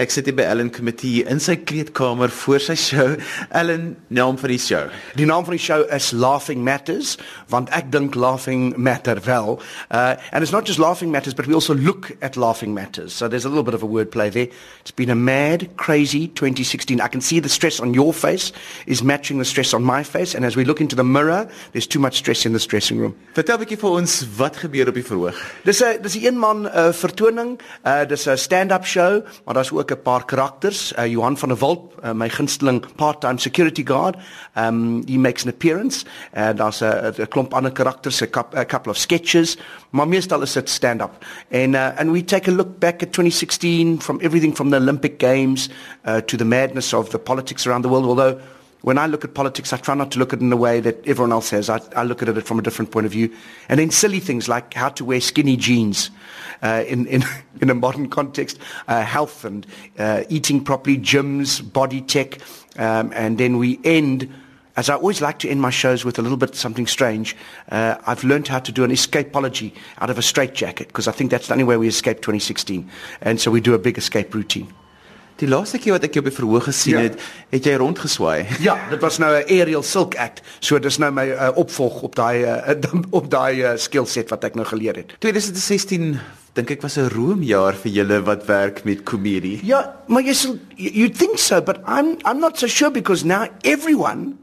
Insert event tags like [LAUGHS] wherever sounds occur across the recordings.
Ek sit hier by Ellen Committee in sy kleedkamer voor sy show. Ellen, naam van die show. Die naam van die show is Laughing Matters, want ek dink laughing matter wel. Uh and it's not just laughing matters, but we also look at laughing matters. So there's a little bit of a wordplay there. It's been a mad, crazy 2016. I can see the stress on your face is matching the stress on my face and as we look into the mirror, there's too much stress in the dressing room. Vertel 'n bietjie vir ons wat gebeur op die verhoog. Dis 'n dis 'n een man uh, vertoning. Uh dis 'n stand-up show, maar daar's ook 'n paar karakters. Uh, Johan van der Walt, uh, my gunsteling part-time security guard, um he makes an appearance. En uh, daar's 'n klomp ander karakters, 'n couple of sketches, maar meestal is dit stand-up. And uh, and we take a look back at 2016 from everything from the Olympic Games uh, to the madness of the politics around the world, although when I look at politics, I try not to look at it in the way that everyone else has. I, I look at it from a different point of view. And then silly things like how to wear skinny jeans uh, in, in, [LAUGHS] in a modern context, uh, health and uh, eating properly, gyms, body tech. Um, and then we end, as I always like to end my shows with a little bit something strange. Uh, I've learned how to do an escapology out of a straitjacket because I think that's the only way we escape 2016. And so we do a big escape routine. Die laaste keer wat ek jou op die verhoog gesien ja. het, het jy rondgeswaai. [LAUGHS] Ja, dit was nou 'n aerial silk act. So dis nou my uh, opvolg op daai [LAUGHS] uh, op daai uh, skill set wat ek nou geleer het. 2016 dink ek was 'n roemjaar vir julle wat werk met komedie. Ja, maar jy sal you think so, but I'm I'm not so sure because now everyone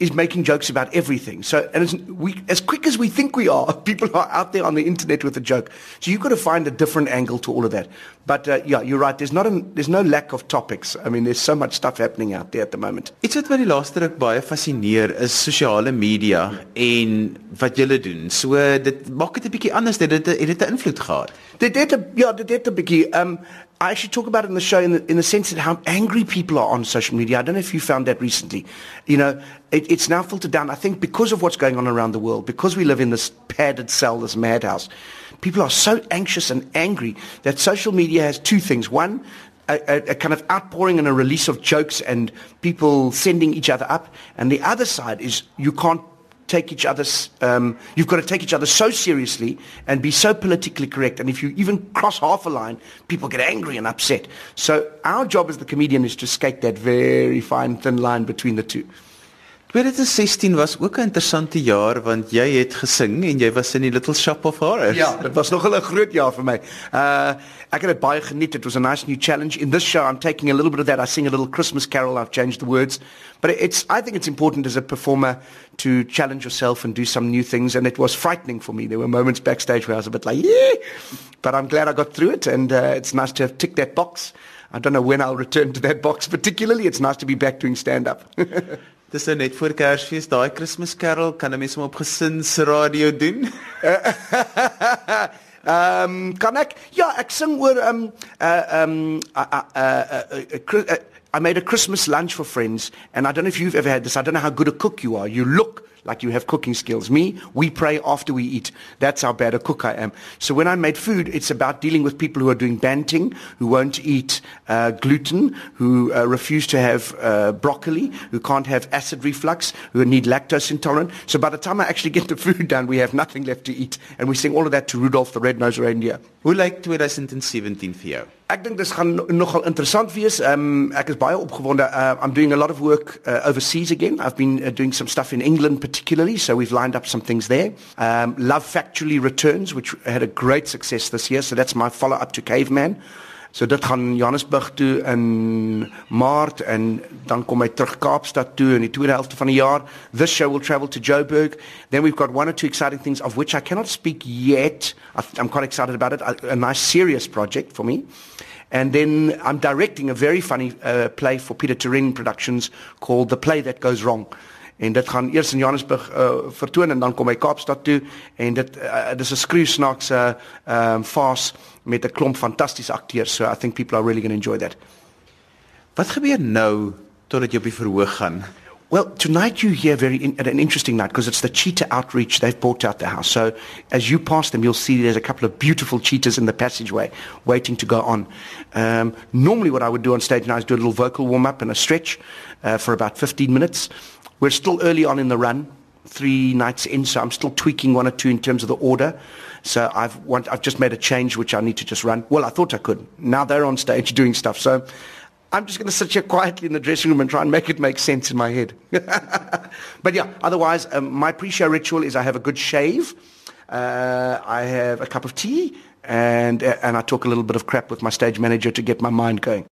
is making jokes about everything. So, and as, we, as quick as we think we are, [LAUGHS] people are out there on the internet with a joke. So you've got to find a different angle to all of that. But uh, yeah, you're right. There's not a, there's no lack of topics. I mean, there's so much stuff happening out there at the moment. Iets wat my die laaste ruk baie fascineer is sosiale media en wat julle doen. So dit maak dit 'n bietjie anders. Dit het dit 'n invloed gehad. Dit het ja, dit het 'n bietjie um I actually talk about it in the show in the, in the sense that how angry people are on social media. I don't know if you found that recently. You know, it, it's now filtered down. I think because of what's going on around the world, because we live in this padded cell, this madhouse, people are so anxious and angry that social media has two things. One, a, a, a, kind of outpouring and a release of jokes and people sending each other up. And the other side is you can't take each other's, um, you've got to take each other so seriously and be so politically correct. And if you even cross half a line, people get angry and upset. So our job as the comedian is to skate that very fine, thin line between the two. 2016 was ook 'n interessante jaar want jy het gesing en jy was in die Little Shop of Horrors. Ja, dit was nog 'n groot jaar vir my. Uh ek het dit baie geniet. It was a nice new challenge. In this show I'm taking a little bit of that. I sing a little Christmas carol. I've changed the words. But it's I think it's important as a performer to challenge yourself and do some new things and it was frightening for me. There were moments backstage where I was a bit like, "Yeah." But I'm glad I got through it and uh, it's nice to have ticked that box. I don't know when I'll return to that box particularly. It's nice to be back doing stand up. [LAUGHS] Dis nou net voor Kersfees, daai Christmas Carol kan 'n mens hom op gesinsradio doen. [LAUGHS] Ehm um, kan ek? Ja, ek sing oor ehm um, uh ehm um, uh, uh, uh, uh, uh, I made a Christmas lunch for friends and I don't know if you've ever had this. I don't know how good a cook you are. You look like you have cooking skills. Me, we pray after we eat. That's how bad a cook I am. So when I made food, it's about dealing with people who are doing banting, who won't eat uh, gluten, who uh, refuse to have uh, broccoli, who can't have acid reflux, who need lactose intolerant. So by the time I actually get the food done, we have nothing left to eat. And we sing all of that to Rudolph the Red-Nosed Reindeer. Hoe lyk 2017 vir jou? Ek dink dis gaan nogal interessant wees. Um ek is baie opgewonde. Uh, I'm doing a lot of work uh, overseas again. I've been uh, doing some stuff in England particularly, so we've lined up some things there. Um Love Factually returns which had a great success this year, so that's my follow up to Caveman. So dit gaan Johannesburg toe in Maart en dan kom hy terug Kaapstad toe in die tweede helfte van die jaar. This show will travel to Joburg. Then we've got one or two exciting things of which I cannot speak yet. I'm quite excited about it. A, a nice serious project for me. And then I'm directing a very funny uh, play for Pieter Toerien Productions called The Play That Goes Wrong. En dit gaan eers in Johannesburg uh, vertoon en dan kom hy Kaapstad toe en dit uh, dis 'n skreeusnaakse ehm um, fase met 'n klomp fantastiese akteurs. So I think people are really going to enjoy that. Wat gebeur nou totdat jy op die verhoog gaan? Well, tonight you hear very in, an interesting night because it's the cheetah outreach. They've bought out the house. So as you pass them, you'll see there's a couple of beautiful cheetahs in the passageway waiting to go on. Um, normally what I would do on stage now is do a little vocal warm-up and a stretch uh, for about 15 minutes. We're still early on in the run. three nights in, so I'm still tweaking one or two in terms of the order. So I've want, I've just made a change which I need to just run. Well, I thought I could. Now they're on stage [LAUGHS] doing stuff. So I'm just going to sit here quietly in the dressing room and try and make it make sense in my head. [LAUGHS] but yeah, otherwise, um, my pre-show ritual is I have a good shave, uh, I have a cup of tea, and uh, and I talk a little bit of crap with my stage manager to get my mind going.